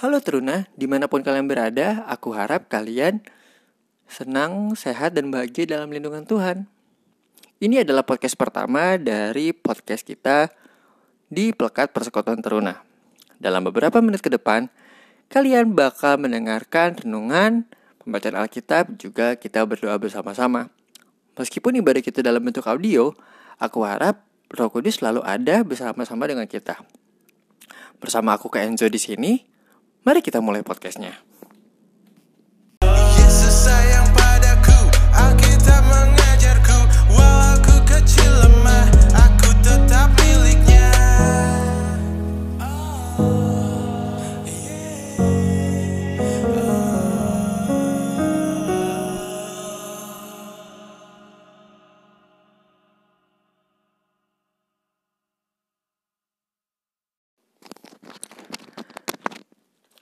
Halo Teruna, di mana pun kalian berada, aku harap kalian senang, sehat, dan bahagia dalam lindungan Tuhan. Ini adalah podcast pertama dari podcast kita di Pelekat Persekutuan Teruna. Dalam beberapa menit ke depan, kalian bakal mendengarkan renungan, pembacaan Alkitab, juga kita berdoa bersama-sama. Meskipun ibadah kita dalam bentuk audio, aku harap Roh Kudus selalu ada bersama-sama dengan kita. Bersama aku ke Enzo di sini, mari kita mulai podcastnya.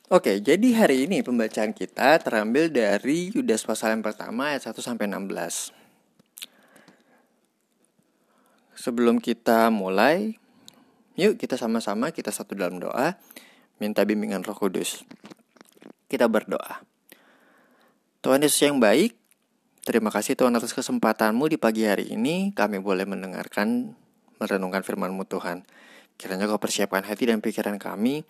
Oke, jadi hari ini pembacaan kita terambil dari Yudas pasal yang pertama ayat 1 sampai 16. Sebelum kita mulai, yuk kita sama-sama kita satu dalam doa, minta bimbingan Roh Kudus. Kita berdoa. Tuhan Yesus yang baik, terima kasih Tuhan atas kesempatanmu di pagi hari ini kami boleh mendengarkan merenungkan firman-Mu Tuhan. Kiranya kau persiapkan hati dan pikiran kami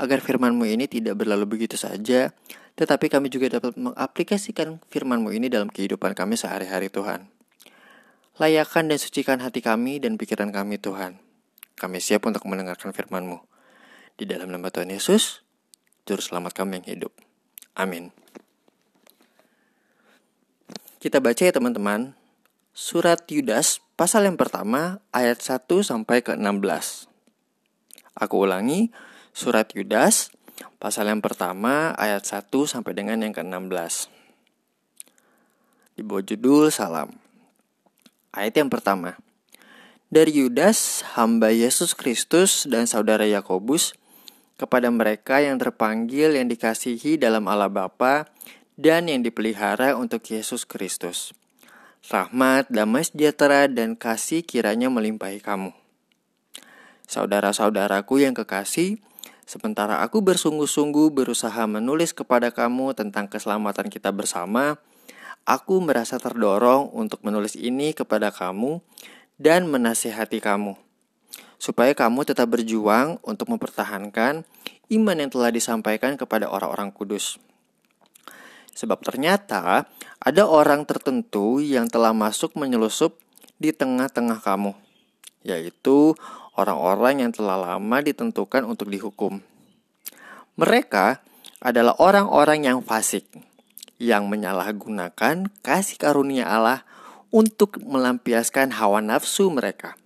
agar firman-Mu ini tidak berlalu begitu saja, tetapi kami juga dapat mengaplikasikan firman-Mu ini dalam kehidupan kami sehari-hari Tuhan. Layakan dan sucikan hati kami dan pikiran kami Tuhan. Kami siap untuk mendengarkan firman-Mu. Di dalam nama Tuhan Yesus, Juru Selamat kami yang hidup. Amin. Kita baca ya teman-teman. Surat Yudas pasal yang pertama ayat 1 sampai ke 16. Aku ulangi, surat Yudas pasal yang pertama ayat 1 sampai dengan yang ke-16. Di bawah judul salam. Ayat yang pertama. Dari Yudas, hamba Yesus Kristus dan saudara Yakobus, kepada mereka yang terpanggil yang dikasihi dalam Allah Bapa dan yang dipelihara untuk Yesus Kristus. Rahmat, damai sejahtera, dan kasih kiranya melimpahi kamu. Saudara-saudaraku yang kekasih, sementara aku bersungguh-sungguh berusaha menulis kepada kamu tentang keselamatan kita bersama, aku merasa terdorong untuk menulis ini kepada kamu dan menasihati kamu, supaya kamu tetap berjuang untuk mempertahankan iman yang telah disampaikan kepada orang-orang kudus. Sebab ternyata ada orang tertentu yang telah masuk menyelusup di tengah-tengah kamu, yaitu orang-orang yang telah lama ditentukan untuk dihukum. Mereka adalah orang-orang yang fasik, yang menyalahgunakan kasih karunia Allah untuk melampiaskan hawa nafsu mereka,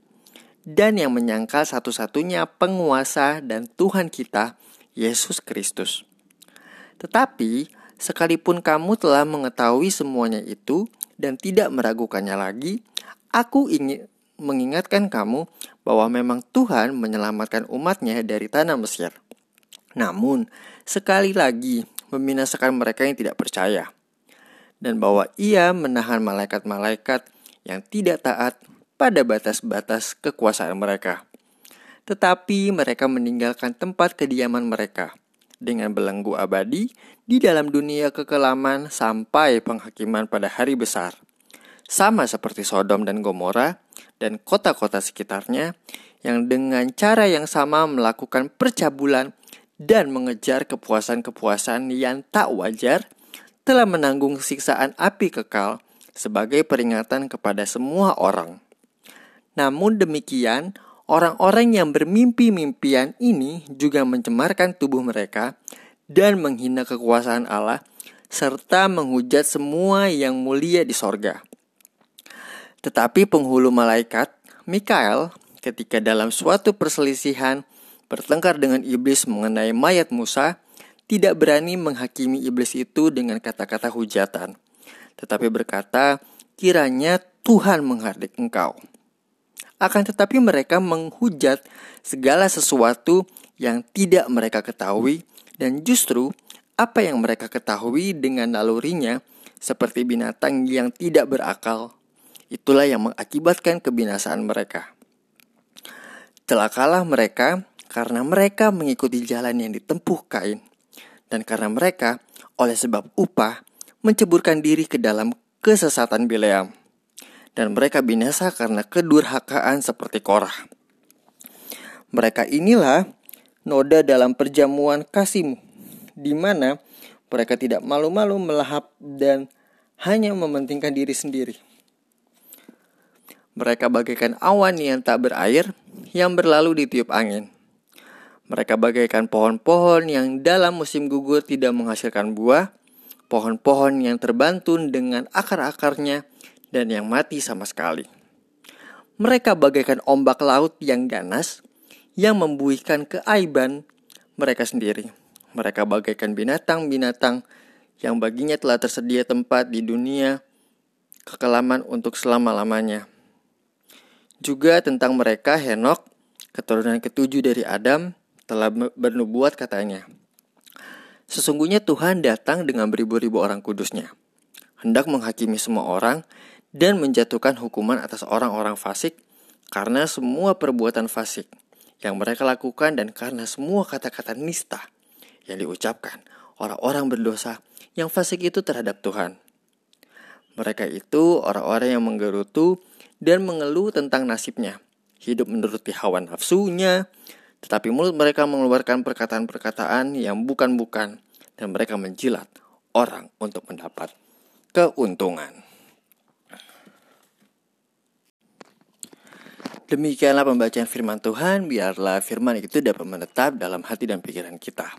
dan yang menyangkal satu-satunya penguasa dan Tuhan kita, Yesus Kristus. Tetapi, sekalipun kamu telah mengetahui semuanya itu dan tidak meragukannya lagi, aku ingin mengingatkan kamu bahwa memang Tuhan menyelamatkan umatnya dari tanah Mesir. Namun, sekali lagi membinasakan mereka yang tidak percaya. Dan bahwa ia menahan malaikat-malaikat yang tidak taat pada batas-batas kekuasaan mereka. Tetapi mereka meninggalkan tempat kediaman mereka dengan belenggu abadi di dalam dunia kekelaman sampai penghakiman pada hari besar. Sama seperti Sodom dan Gomora dan kota-kota sekitarnya yang dengan cara yang sama melakukan percabulan dan mengejar kepuasan-kepuasan yang tak wajar telah menanggung siksaan api kekal sebagai peringatan kepada semua orang. Namun demikian, orang-orang yang bermimpi-mimpian ini juga mencemarkan tubuh mereka dan menghina kekuasaan Allah serta menghujat semua yang mulia di sorga. Tetapi penghulu malaikat, Mikael, ketika dalam suatu perselisihan bertengkar dengan iblis mengenai mayat Musa, tidak berani menghakimi iblis itu dengan kata-kata hujatan, tetapi berkata, "Kiranya Tuhan menghardik engkau." Akan tetapi mereka menghujat segala sesuatu yang tidak mereka ketahui, dan justru apa yang mereka ketahui dengan nalurinya, seperti binatang yang tidak berakal, Itulah yang mengakibatkan kebinasaan mereka. Celakalah mereka karena mereka mengikuti jalan yang ditempuh Kain. Dan karena mereka, oleh sebab upah, menceburkan diri ke dalam kesesatan Bileam. Dan mereka binasa karena kedurhakaan seperti Korah. Mereka inilah noda dalam perjamuan kasihmu, di mana mereka tidak malu-malu melahap dan hanya mementingkan diri sendiri. Mereka bagaikan awan yang tak berair yang berlalu ditiup angin. Mereka bagaikan pohon-pohon yang dalam musim gugur tidak menghasilkan buah, pohon-pohon yang terbantun dengan akar-akarnya dan yang mati sama sekali. Mereka bagaikan ombak laut yang ganas yang membuihkan keaiban mereka sendiri. Mereka bagaikan binatang-binatang yang baginya telah tersedia tempat di dunia kekelaman untuk selama-lamanya. Juga tentang mereka Henok, keturunan ketujuh dari Adam, telah bernubuat katanya. Sesungguhnya Tuhan datang dengan beribu-ribu orang kudusnya, hendak menghakimi semua orang dan menjatuhkan hukuman atas orang-orang fasik karena semua perbuatan fasik yang mereka lakukan dan karena semua kata-kata nista yang diucapkan orang-orang berdosa yang fasik itu terhadap Tuhan. Mereka itu orang-orang yang menggerutu dan mengeluh tentang nasibnya, hidup menuruti hawa nafsunya, tetapi mulut mereka mengeluarkan perkataan-perkataan yang bukan-bukan dan mereka menjilat orang untuk mendapat keuntungan. Demikianlah pembacaan firman Tuhan, biarlah firman itu dapat menetap dalam hati dan pikiran kita.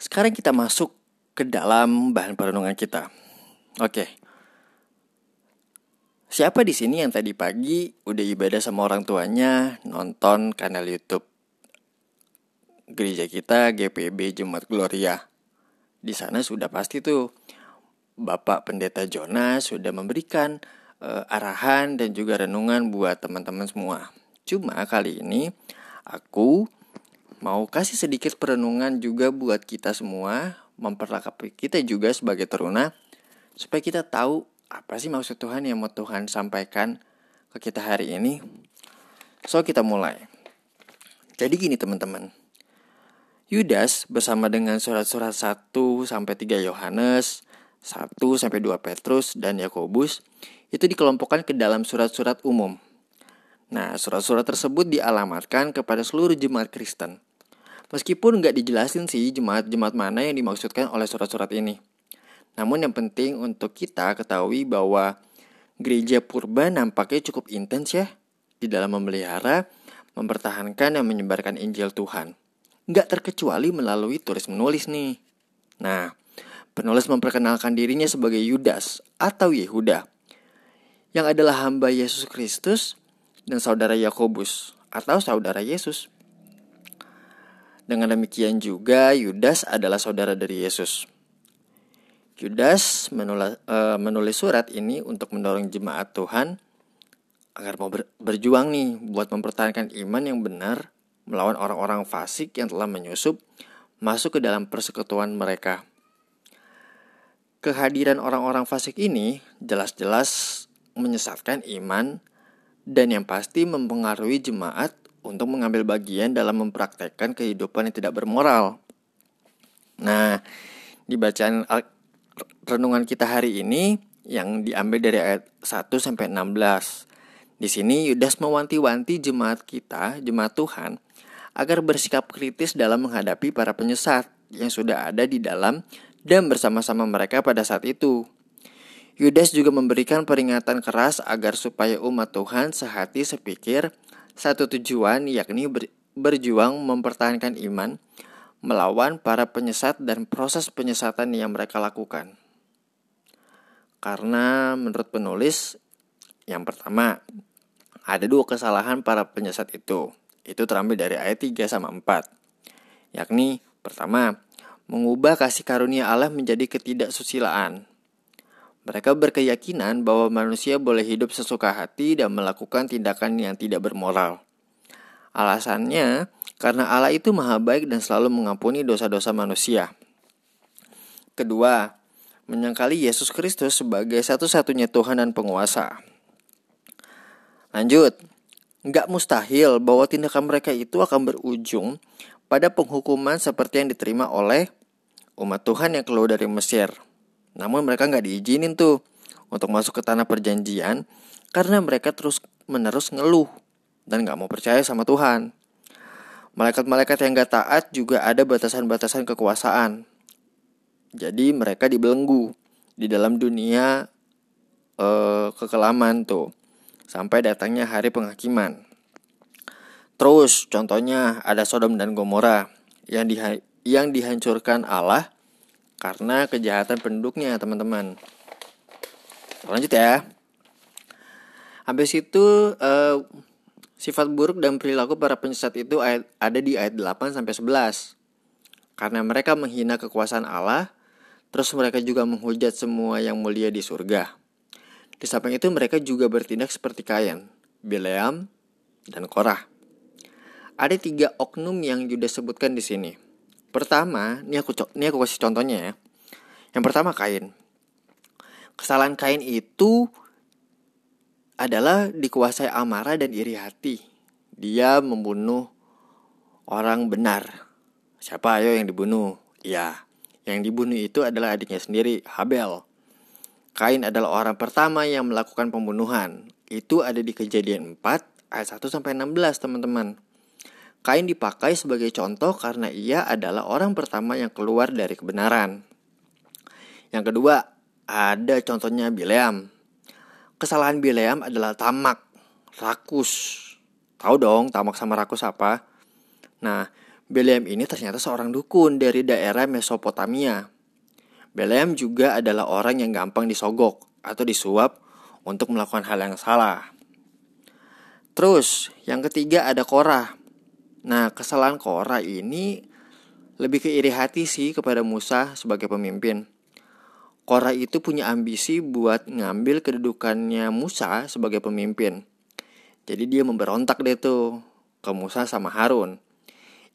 Sekarang kita masuk ke dalam bahan perenungan kita. Oke, Siapa di sini yang tadi pagi udah ibadah sama orang tuanya, nonton kanal YouTube gereja kita GPB Jemaat Gloria. Di sana sudah pasti tuh Bapak Pendeta Jonas sudah memberikan uh, arahan dan juga renungan buat teman-teman semua. Cuma kali ini aku mau kasih sedikit perenungan juga buat kita semua, memperlengkapi kita juga sebagai teruna supaya kita tahu apa sih maksud Tuhan yang mau Tuhan sampaikan ke kita hari ini? So kita mulai. Jadi gini teman-teman. Yudas bersama dengan surat-surat 1 sampai 3 Yohanes, 1 sampai 2 Petrus dan Yakobus itu dikelompokkan ke dalam surat-surat umum. Nah, surat-surat tersebut dialamatkan kepada seluruh jemaat Kristen. Meskipun nggak dijelasin sih jemaat-jemaat mana yang dimaksudkan oleh surat-surat ini. Namun yang penting untuk kita ketahui bahwa gereja purba nampaknya cukup intens ya di dalam memelihara, mempertahankan dan menyebarkan Injil Tuhan. Nggak terkecuali melalui tulis menulis nih. Nah, penulis memperkenalkan dirinya sebagai Yudas atau Yehuda yang adalah hamba Yesus Kristus dan saudara Yakobus atau saudara Yesus. Dengan demikian juga Yudas adalah saudara dari Yesus. Yudas menulis, uh, menulis surat ini untuk mendorong jemaat Tuhan agar mau ber, berjuang nih buat mempertahankan iman yang benar melawan orang-orang fasik yang telah menyusup masuk ke dalam persekutuan mereka. Kehadiran orang-orang fasik ini jelas-jelas menyesatkan iman dan yang pasti mempengaruhi jemaat untuk mengambil bagian dalam mempraktekkan kehidupan yang tidak bermoral. Nah, di bacaan renungan kita hari ini yang diambil dari ayat 1 sampai 16. Di sini Yudas mewanti-wanti jemaat kita, jemaat Tuhan, agar bersikap kritis dalam menghadapi para penyesat yang sudah ada di dalam dan bersama-sama mereka pada saat itu. Yudas juga memberikan peringatan keras agar supaya umat Tuhan sehati sepikir satu tujuan yakni berjuang mempertahankan iman melawan para penyesat dan proses penyesatan yang mereka lakukan. Karena menurut penulis, yang pertama, ada dua kesalahan para penyesat itu. Itu terambil dari ayat 3 sama 4. Yakni, pertama, mengubah kasih karunia Allah menjadi ketidaksusilaan. Mereka berkeyakinan bahwa manusia boleh hidup sesuka hati dan melakukan tindakan yang tidak bermoral. Alasannya, karena Allah itu maha baik dan selalu mengampuni dosa-dosa manusia. Kedua, menyangkali Yesus Kristus sebagai satu-satunya Tuhan dan penguasa. Lanjut, nggak mustahil bahwa tindakan mereka itu akan berujung pada penghukuman seperti yang diterima oleh umat Tuhan yang keluar dari Mesir. Namun mereka nggak diizinin tuh untuk masuk ke tanah perjanjian karena mereka terus menerus ngeluh dan nggak mau percaya sama Tuhan. Malaikat-malaikat yang gak taat juga ada batasan-batasan kekuasaan. Jadi mereka dibelenggu di dalam dunia eh, kekelaman tuh sampai datangnya hari penghakiman. Terus contohnya ada Sodom dan Gomora yang di yang dihancurkan Allah karena kejahatan penduduknya teman-teman. Lanjut ya. Habis itu eh, sifat buruk dan perilaku para penyesat itu ada di ayat 8 sampai 11. Karena mereka menghina kekuasaan Allah, terus mereka juga menghujat semua yang mulia di surga. Di samping itu mereka juga bertindak seperti Kain, Bileam, dan Korah. Ada tiga oknum yang Yudas sebutkan di sini. Pertama, ini aku ini aku kasih contohnya ya. Yang pertama Kain. Kesalahan Kain itu adalah dikuasai amarah dan iri hati. Dia membunuh orang benar. Siapa ayo yang dibunuh? Ya, yang dibunuh itu adalah adiknya sendiri, Habel. Kain adalah orang pertama yang melakukan pembunuhan. Itu ada di kejadian 4 ayat 1 sampai 16, teman-teman. Kain dipakai sebagai contoh karena ia adalah orang pertama yang keluar dari kebenaran. Yang kedua, ada contohnya Bileam. Kesalahan Bileam adalah tamak, rakus. Tahu dong tamak sama rakus apa? Nah, Bileam ini ternyata seorang dukun dari daerah Mesopotamia. Bileam juga adalah orang yang gampang disogok atau disuap untuk melakukan hal yang salah. Terus, yang ketiga ada Korah. Nah, kesalahan Korah ini lebih ke iri hati sih kepada Musa sebagai pemimpin. Korah itu punya ambisi buat ngambil kedudukannya Musa sebagai pemimpin. Jadi dia memberontak deh tuh ke Musa sama Harun.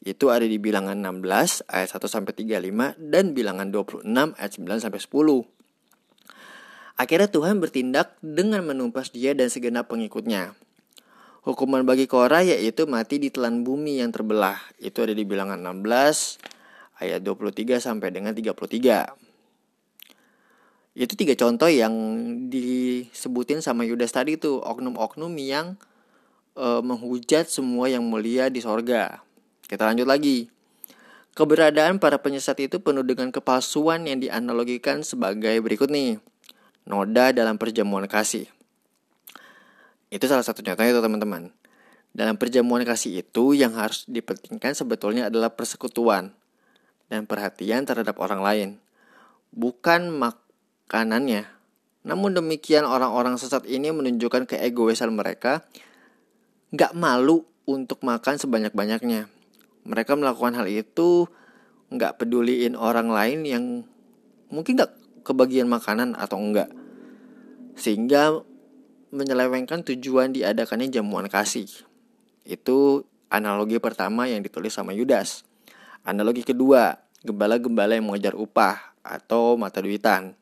Itu ada di bilangan 16 ayat 1 sampai 35 dan bilangan 26 ayat 9 sampai 10. Akhirnya Tuhan bertindak dengan menumpas dia dan segenap pengikutnya. Hukuman bagi Korah yaitu mati di telan bumi yang terbelah. Itu ada di bilangan 16 ayat 23 sampai dengan 33. Itu tiga contoh yang disebutin sama Yudas tadi tuh, oknum-oknum yang e, menghujat semua yang mulia di sorga. Kita lanjut lagi. Keberadaan para penyesat itu penuh dengan kepalsuan yang dianalogikan sebagai berikut nih. Noda dalam perjamuan kasih. Itu salah satu contohnya itu teman-teman. Dalam perjamuan kasih itu yang harus dipentingkan sebetulnya adalah persekutuan dan perhatian terhadap orang lain. Bukan makanannya. Namun demikian orang-orang sesat ini menunjukkan keegoisan mereka gak malu untuk makan sebanyak-banyaknya. Mereka melakukan hal itu gak peduliin orang lain yang mungkin gak kebagian makanan atau enggak. Sehingga menyelewengkan tujuan diadakannya jamuan kasih. Itu analogi pertama yang ditulis sama Yudas. Analogi kedua, gembala-gembala yang mengejar upah atau mata duitan.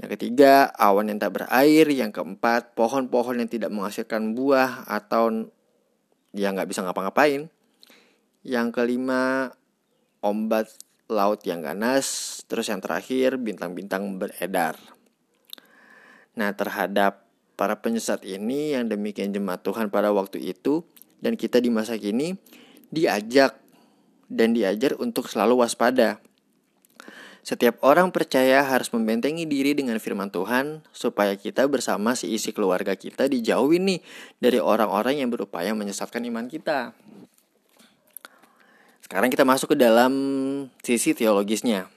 Yang ketiga, awan yang tak berair. Yang keempat, pohon-pohon yang tidak menghasilkan buah atau yang nggak bisa ngapa-ngapain. Yang kelima, ombak laut yang ganas. Terus yang terakhir, bintang-bintang beredar. Nah, terhadap para penyesat ini yang demikian jemaat Tuhan pada waktu itu dan kita di masa kini diajak dan diajar untuk selalu waspada. Setiap orang percaya harus membentengi diri dengan firman Tuhan supaya kita bersama seisi keluarga kita dijauhin nih dari orang-orang yang berupaya menyesatkan iman kita. Sekarang kita masuk ke dalam sisi teologisnya.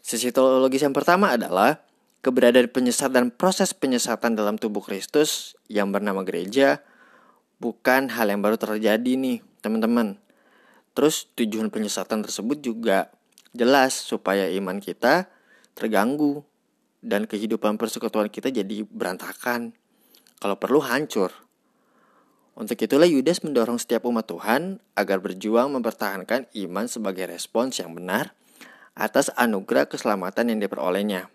Sisi teologis yang pertama adalah keberadaan penyesat dan proses penyesatan dalam tubuh Kristus yang bernama gereja bukan hal yang baru terjadi nih, teman-teman. Terus tujuan penyesatan tersebut juga jelas supaya iman kita terganggu dan kehidupan persekutuan kita jadi berantakan. Kalau perlu hancur. Untuk itulah Yudas mendorong setiap umat Tuhan agar berjuang mempertahankan iman sebagai respons yang benar atas anugerah keselamatan yang diperolehnya.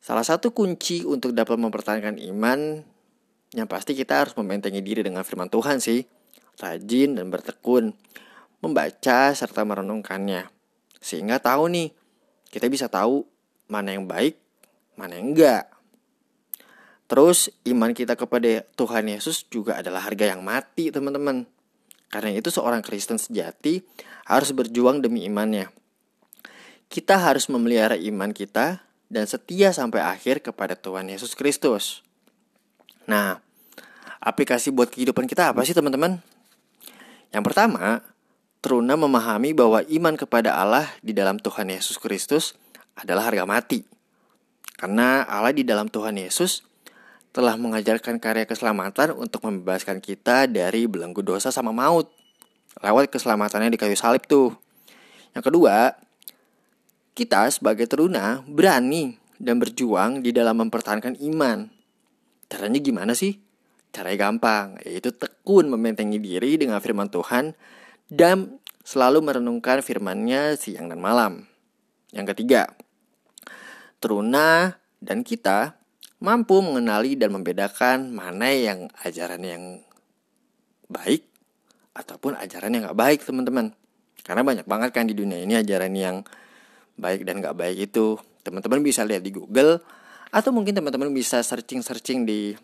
Salah satu kunci untuk dapat mempertahankan iman yang pasti kita harus membentengi diri dengan firman Tuhan sih. Rajin dan bertekun, membaca serta merenungkannya. Sehingga tahu nih, kita bisa tahu mana yang baik, mana yang enggak. Terus iman kita kepada Tuhan Yesus juga adalah harga yang mati teman-teman. Karena itu seorang Kristen sejati harus berjuang demi imannya. Kita harus memelihara iman kita dan setia sampai akhir kepada Tuhan Yesus Kristus. Nah, aplikasi buat kehidupan kita apa sih teman-teman? Yang pertama, Truna memahami bahwa iman kepada Allah di dalam Tuhan Yesus Kristus adalah harga mati. Karena Allah di dalam Tuhan Yesus telah mengajarkan karya keselamatan untuk membebaskan kita dari belenggu dosa sama maut. Lewat keselamatannya di kayu salib tuh. Yang kedua, kita sebagai teruna berani dan berjuang di dalam mempertahankan iman. Caranya gimana sih? Caranya gampang, yaitu tekun membentengi diri dengan firman Tuhan dan selalu merenungkan firman-Nya siang dan malam. Yang ketiga, teruna dan kita mampu mengenali dan membedakan mana yang ajaran yang baik ataupun ajaran yang gak baik teman-teman. Karena banyak banget kan di dunia ini ajaran yang baik dan gak baik itu. Teman-teman bisa lihat di Google atau mungkin teman-teman bisa searching-searching di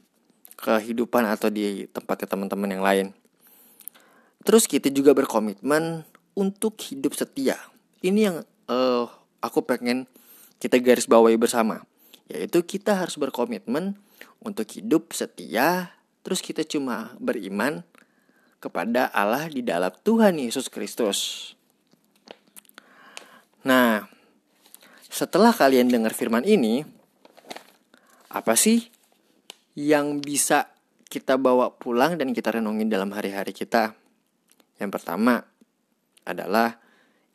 kehidupan atau di tempatnya teman-teman yang lain. Terus kita juga berkomitmen untuk hidup setia. Ini yang uh, aku pengen kita garis bawahi bersama. Yaitu kita harus berkomitmen untuk hidup setia. Terus kita cuma beriman kepada Allah di dalam Tuhan Yesus Kristus. Nah, setelah kalian dengar firman ini, apa sih yang bisa kita bawa pulang dan kita renungin dalam hari-hari kita? Yang pertama adalah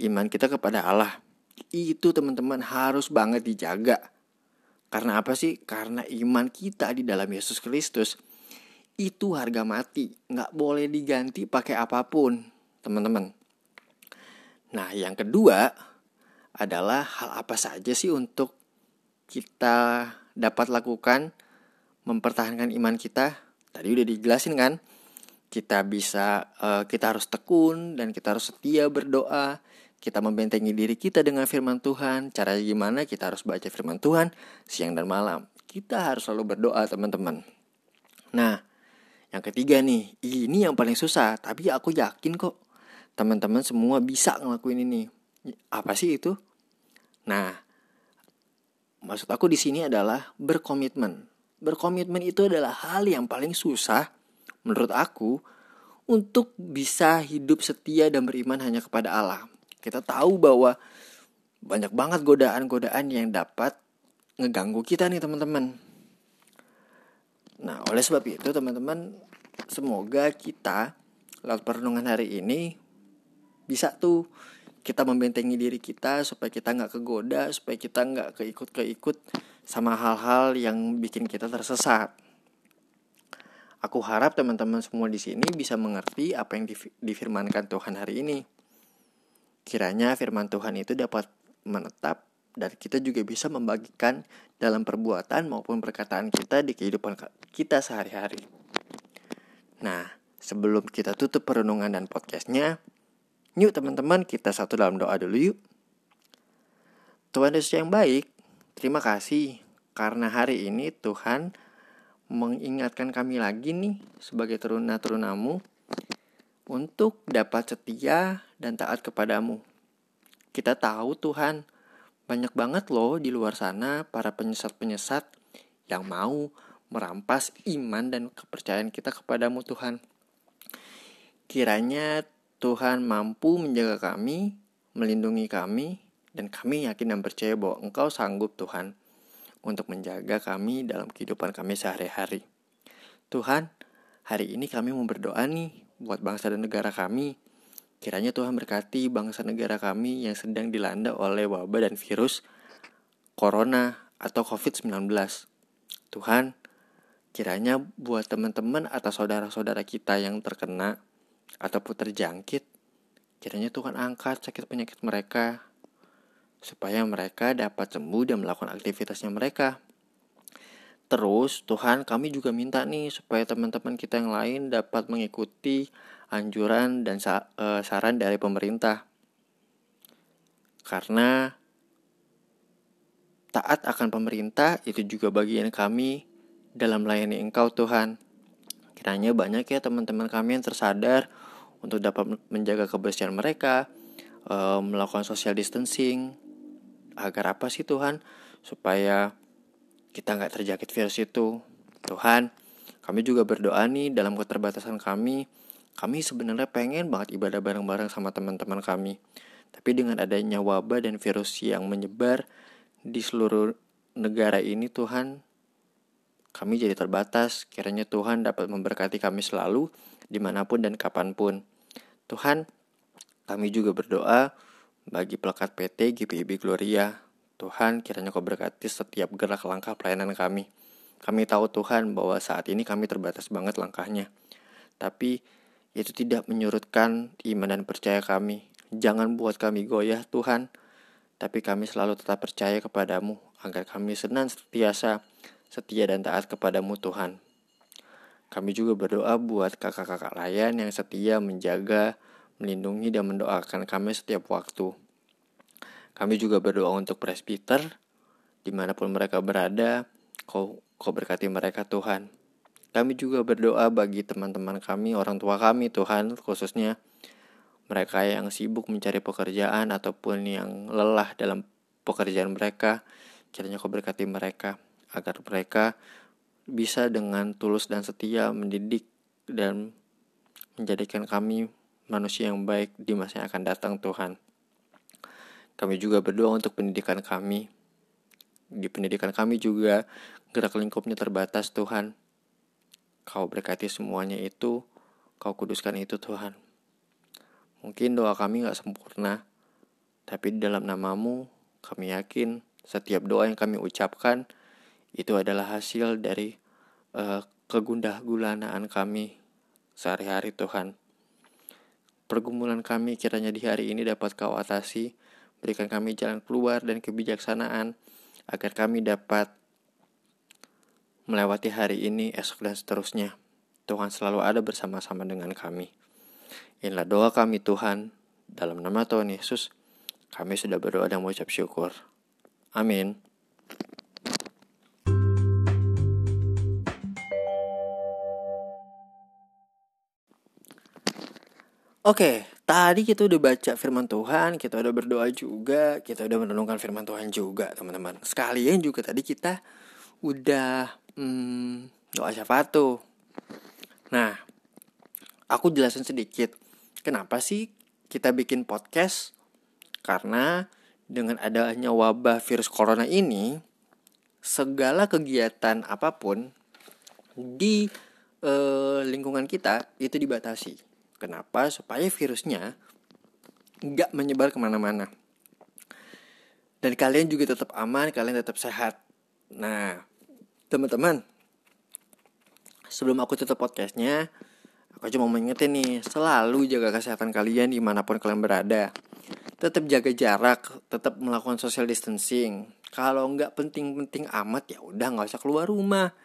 iman kita kepada Allah. Itu teman-teman harus banget dijaga. Karena apa sih? Karena iman kita di dalam Yesus Kristus itu harga mati, nggak boleh diganti pakai apa pun, teman-teman. Nah, yang kedua adalah hal apa saja sih untuk kita dapat lakukan mempertahankan iman kita? Tadi udah dijelasin kan? Kita bisa uh, kita harus tekun dan kita harus setia berdoa. Kita membentengi diri kita dengan firman Tuhan. Cara gimana? Kita harus baca firman Tuhan siang dan malam. Kita harus selalu berdoa teman-teman. Nah yang ketiga nih ini yang paling susah tapi aku yakin kok. Teman-teman semua bisa ngelakuin ini. Apa sih itu? Nah maksud aku di sini adalah berkomitmen. Berkomitmen itu adalah hal yang paling susah menurut aku untuk bisa hidup setia dan beriman hanya kepada Allah. Kita tahu bahwa banyak banget godaan-godaan yang dapat ngeganggu kita nih teman-teman. Nah, oleh sebab itu teman-teman, semoga kita lewat perenungan hari ini bisa tuh kita membentengi diri kita supaya kita nggak kegoda, supaya kita nggak keikut-keikut sama hal-hal yang bikin kita tersesat. Aku harap teman-teman semua di sini bisa mengerti apa yang difirmankan Tuhan hari ini. Kiranya firman Tuhan itu dapat menetap dan kita juga bisa membagikan dalam perbuatan maupun perkataan kita di kehidupan kita sehari-hari. Nah, sebelum kita tutup perenungan dan podcastnya, yuk teman-teman kita satu dalam doa dulu yuk. Tuhan Yesus yang baik, terima kasih karena hari ini Tuhan mengingatkan kami lagi nih sebagai teruna-terunamu untuk dapat setia dan taat kepadamu. Kita tahu Tuhan, banyak banget loh di luar sana para penyesat-penyesat yang mau merampas iman dan kepercayaan kita kepadamu Tuhan. Kiranya Tuhan mampu menjaga kami, melindungi kami, dan kami yakin dan percaya bahwa Engkau sanggup Tuhan untuk menjaga kami dalam kehidupan kami sehari-hari. Tuhan, hari ini kami mau berdoa nih buat bangsa dan negara kami. Kiranya Tuhan berkati bangsa negara kami yang sedang dilanda oleh wabah dan virus corona atau COVID-19. Tuhan, kiranya buat teman-teman atau saudara-saudara kita yang terkena ataupun terjangkit, kiranya Tuhan angkat sakit penyakit mereka supaya mereka dapat sembuh dan melakukan aktivitasnya mereka. Terus Tuhan kami juga minta nih supaya teman-teman kita yang lain dapat mengikuti anjuran dan sa e, saran dari pemerintah. Karena taat akan pemerintah itu juga bagian kami dalam melayani Engkau Tuhan. Kiranya banyak ya teman-teman kami yang tersadar untuk dapat menjaga kebersihan mereka, eh, melakukan social distancing. Agar apa sih Tuhan? Supaya kita nggak terjangkit virus itu. Tuhan, kami juga berdoa nih dalam keterbatasan kami. Kami sebenarnya pengen banget ibadah bareng-bareng sama teman-teman kami. Tapi dengan adanya wabah dan virus yang menyebar di seluruh negara ini Tuhan, kami jadi terbatas. Kiranya Tuhan dapat memberkati kami selalu, di mana pun dan kapan pun. Tuhan, kami juga berdoa bagi pelekat PT GPIB Gloria Tuhan kiranya kau berkati setiap gerak langkah pelayanan kami. Kami tahu Tuhan bahwa saat ini kami terbatas banget langkahnya. Tapi itu tidak menyurutkan iman dan percaya kami. Jangan buat kami goyah Tuhan. Tapi kami selalu tetap percaya kepadamu agar kami senang setiasa setia dan taat kepadamu Tuhan. Kami juga berdoa buat kakak-kakak layan yang setia menjaga, melindungi, dan mendoakan kami setiap waktu. Kami juga berdoa untuk presbiter, di mana pun mereka berada, kau, kau berkati mereka Tuhan. Kami juga berdoa bagi teman-teman kami, orang tua kami Tuhan, khususnya mereka yang sibuk mencari pekerjaan ataupun yang lelah dalam pekerjaan mereka. Kiranya kau berkati mereka, agar mereka bisa dengan tulus dan setia mendidik dan menjadikan kami manusia yang baik di masa yang akan datang Tuhan. Kami juga berdoa untuk pendidikan kami. Di pendidikan kami juga gerak lingkupnya terbatas Tuhan. Kau berkati semuanya itu, kau kuduskan itu Tuhan. Mungkin doa kami gak sempurna, tapi di dalam namamu kami yakin setiap doa yang kami ucapkan itu adalah hasil dari uh, kegundah gulanaan kami sehari-hari Tuhan. Pergumulan kami kiranya di hari ini dapat kau atasi Berikan kami jalan keluar dan kebijaksanaan agar kami dapat melewati hari ini, esok dan seterusnya. Tuhan selalu ada bersama-sama dengan kami. Inilah doa kami Tuhan. Dalam nama Tuhan Yesus, kami sudah berdoa dan mengucap syukur. Amin. Oke, tadi kita udah baca firman Tuhan, kita udah berdoa juga, kita udah merenungkan firman Tuhan juga, teman-teman. Sekalian juga tadi kita udah hmm, doa syafaat tuh. Nah, aku jelasin sedikit. Kenapa sih kita bikin podcast? Karena dengan adanya wabah virus corona ini, segala kegiatan apa pun di eh, lingkungan kita itu dibatasi Kenapa? Supaya virusnya nggak menyebar ke mana-mana. Dan kalian juga tetap aman, kalian tetap sehat. Nah, teman-teman, sebelum aku tutup podcastnya, aku cuma mau mengingetin nih, selalu jaga kesehatan kalian di mana pun kalian berada. Tetap jaga jarak, tetap melakukan social distancing. Kalau nggak penting-penting amat ya udah nggak usah keluar rumah,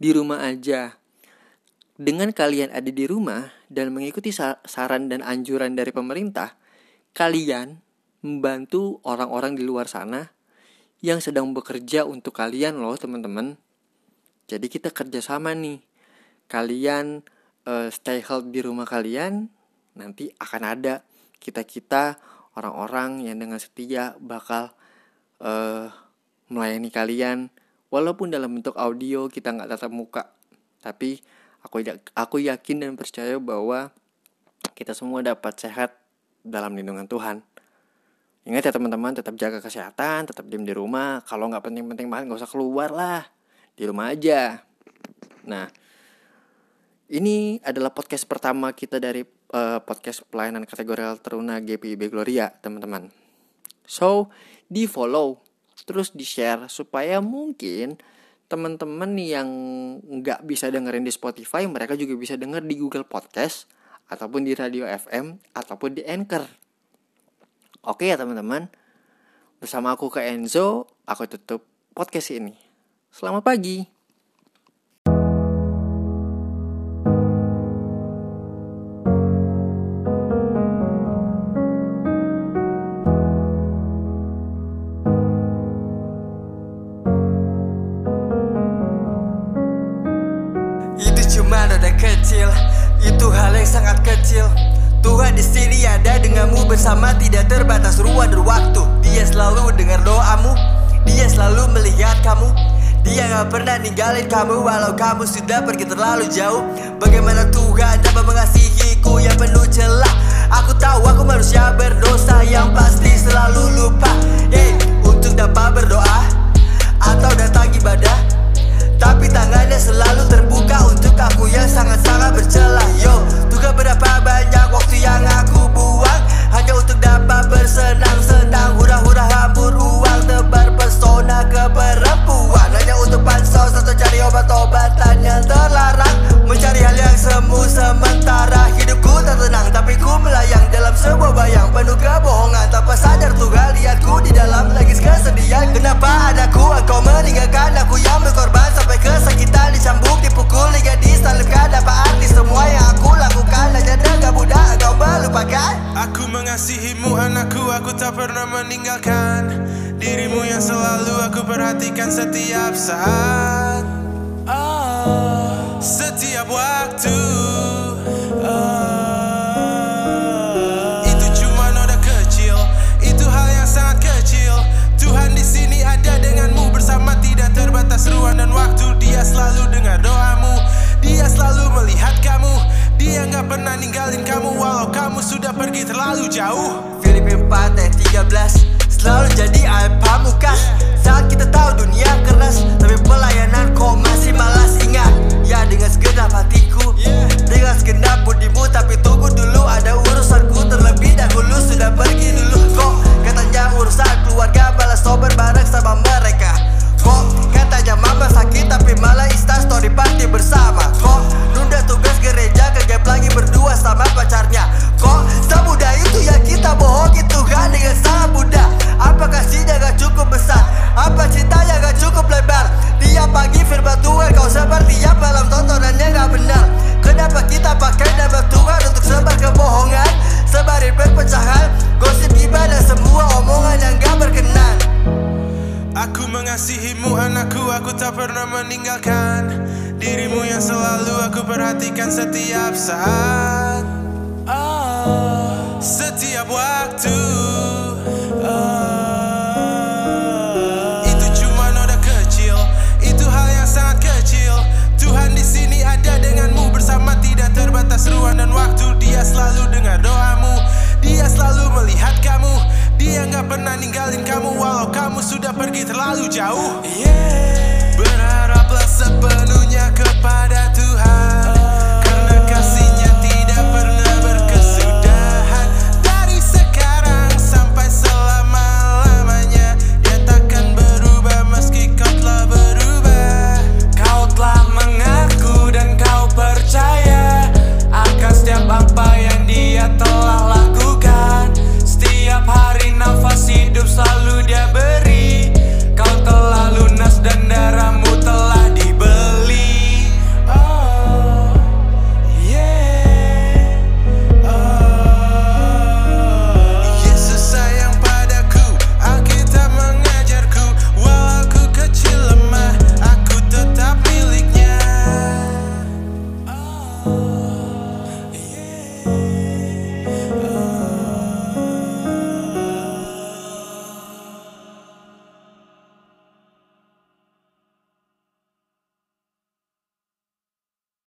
di rumah aja. Dengan kalian ada di rumah dan mengikuti saran dan anjuran dari pemerintah, kalian membantu orang-orang di luar sana yang sedang bekerja untuk kalian loh teman-teman. Jadi kita kerjasama nih. Kalian uh, stay healthy di rumah kalian, nanti akan ada kita-kita orang-orang yang dengan setia bakal uh, melayani kalian. Walaupun dalam bentuk audio kita nggak tatap muka, tapi Aku aku yakin dan percaya bahwa kita semua dapat sehat dalam lindungan Tuhan. Ingat ya teman-teman, tetap jaga kesehatan, tetap diam di rumah. Kalau nggak penting-penting banget, nggak usah keluar lah, di rumah aja. Nah, ini adalah podcast pertama kita dari uh, podcast pelayanan kategori teruna GPIB Gloria, teman-teman. So, di follow, terus di share supaya mungkin teman-teman yang nggak bisa dengerin di Spotify mereka juga bisa denger di Google Podcast ataupun di radio FM ataupun di Anchor. Oke ya teman-teman. Bersama aku ke Enzo, aku tutup podcast ini. Selamat pagi. Ruang dan waktu. Dia selalu dengar doamu. Dia selalu melihat kamu. Dia gak pernah ninggalin kamu walau kamu sudah pergi terlalu jauh. Bagaimana Tuhan dapat mengasihiku yang penuh celah? Aku tahu aku manusia berdosa yang dan waktu Dia selalu dengar doamu. Dia selalu melihat kamu. Dia nggak pernah ninggalin kamu Walau kamu sudah pergi terlalu jauh. Filipi 4 ayat 13 Selalu jadi air pamukas Saat kita tahu dunia keras Tapi pelayanan kok masih malas. Ingat Ya dengan segenap hatiku. Dengan segenap budimu Tapi tunggu dulu ada urusanku. Terlebih dahulu sudah pergi dulu. Kok katanya urusan keluarga Balas sober bareng sama mereka? Kok katanya mama sakit Tapi malah insta story party bersama. Kok nunda tugas gereja Kegap lagi berdua sama pacarnya. Kok semudah itu ya kita bohongi Tuhan dengan sangat mudah. Apa kasihnya gak cukup besar? Apa cintanya gak perhatikan setiap saat. Oh, Setiap waktu. Oh, Itu cuma noda kecil. Itu hal yang sangat kecil. Tuhan di sini ada denganmu Bersama tidak terbatas ruang dan waktu. Dia selalu dengar doamu. Dia selalu melihat kamu. Dia nggak pernah ninggalin kamu Walau kamu sudah pergi terlalu jauh. Berharaplah sepenuhnya kepada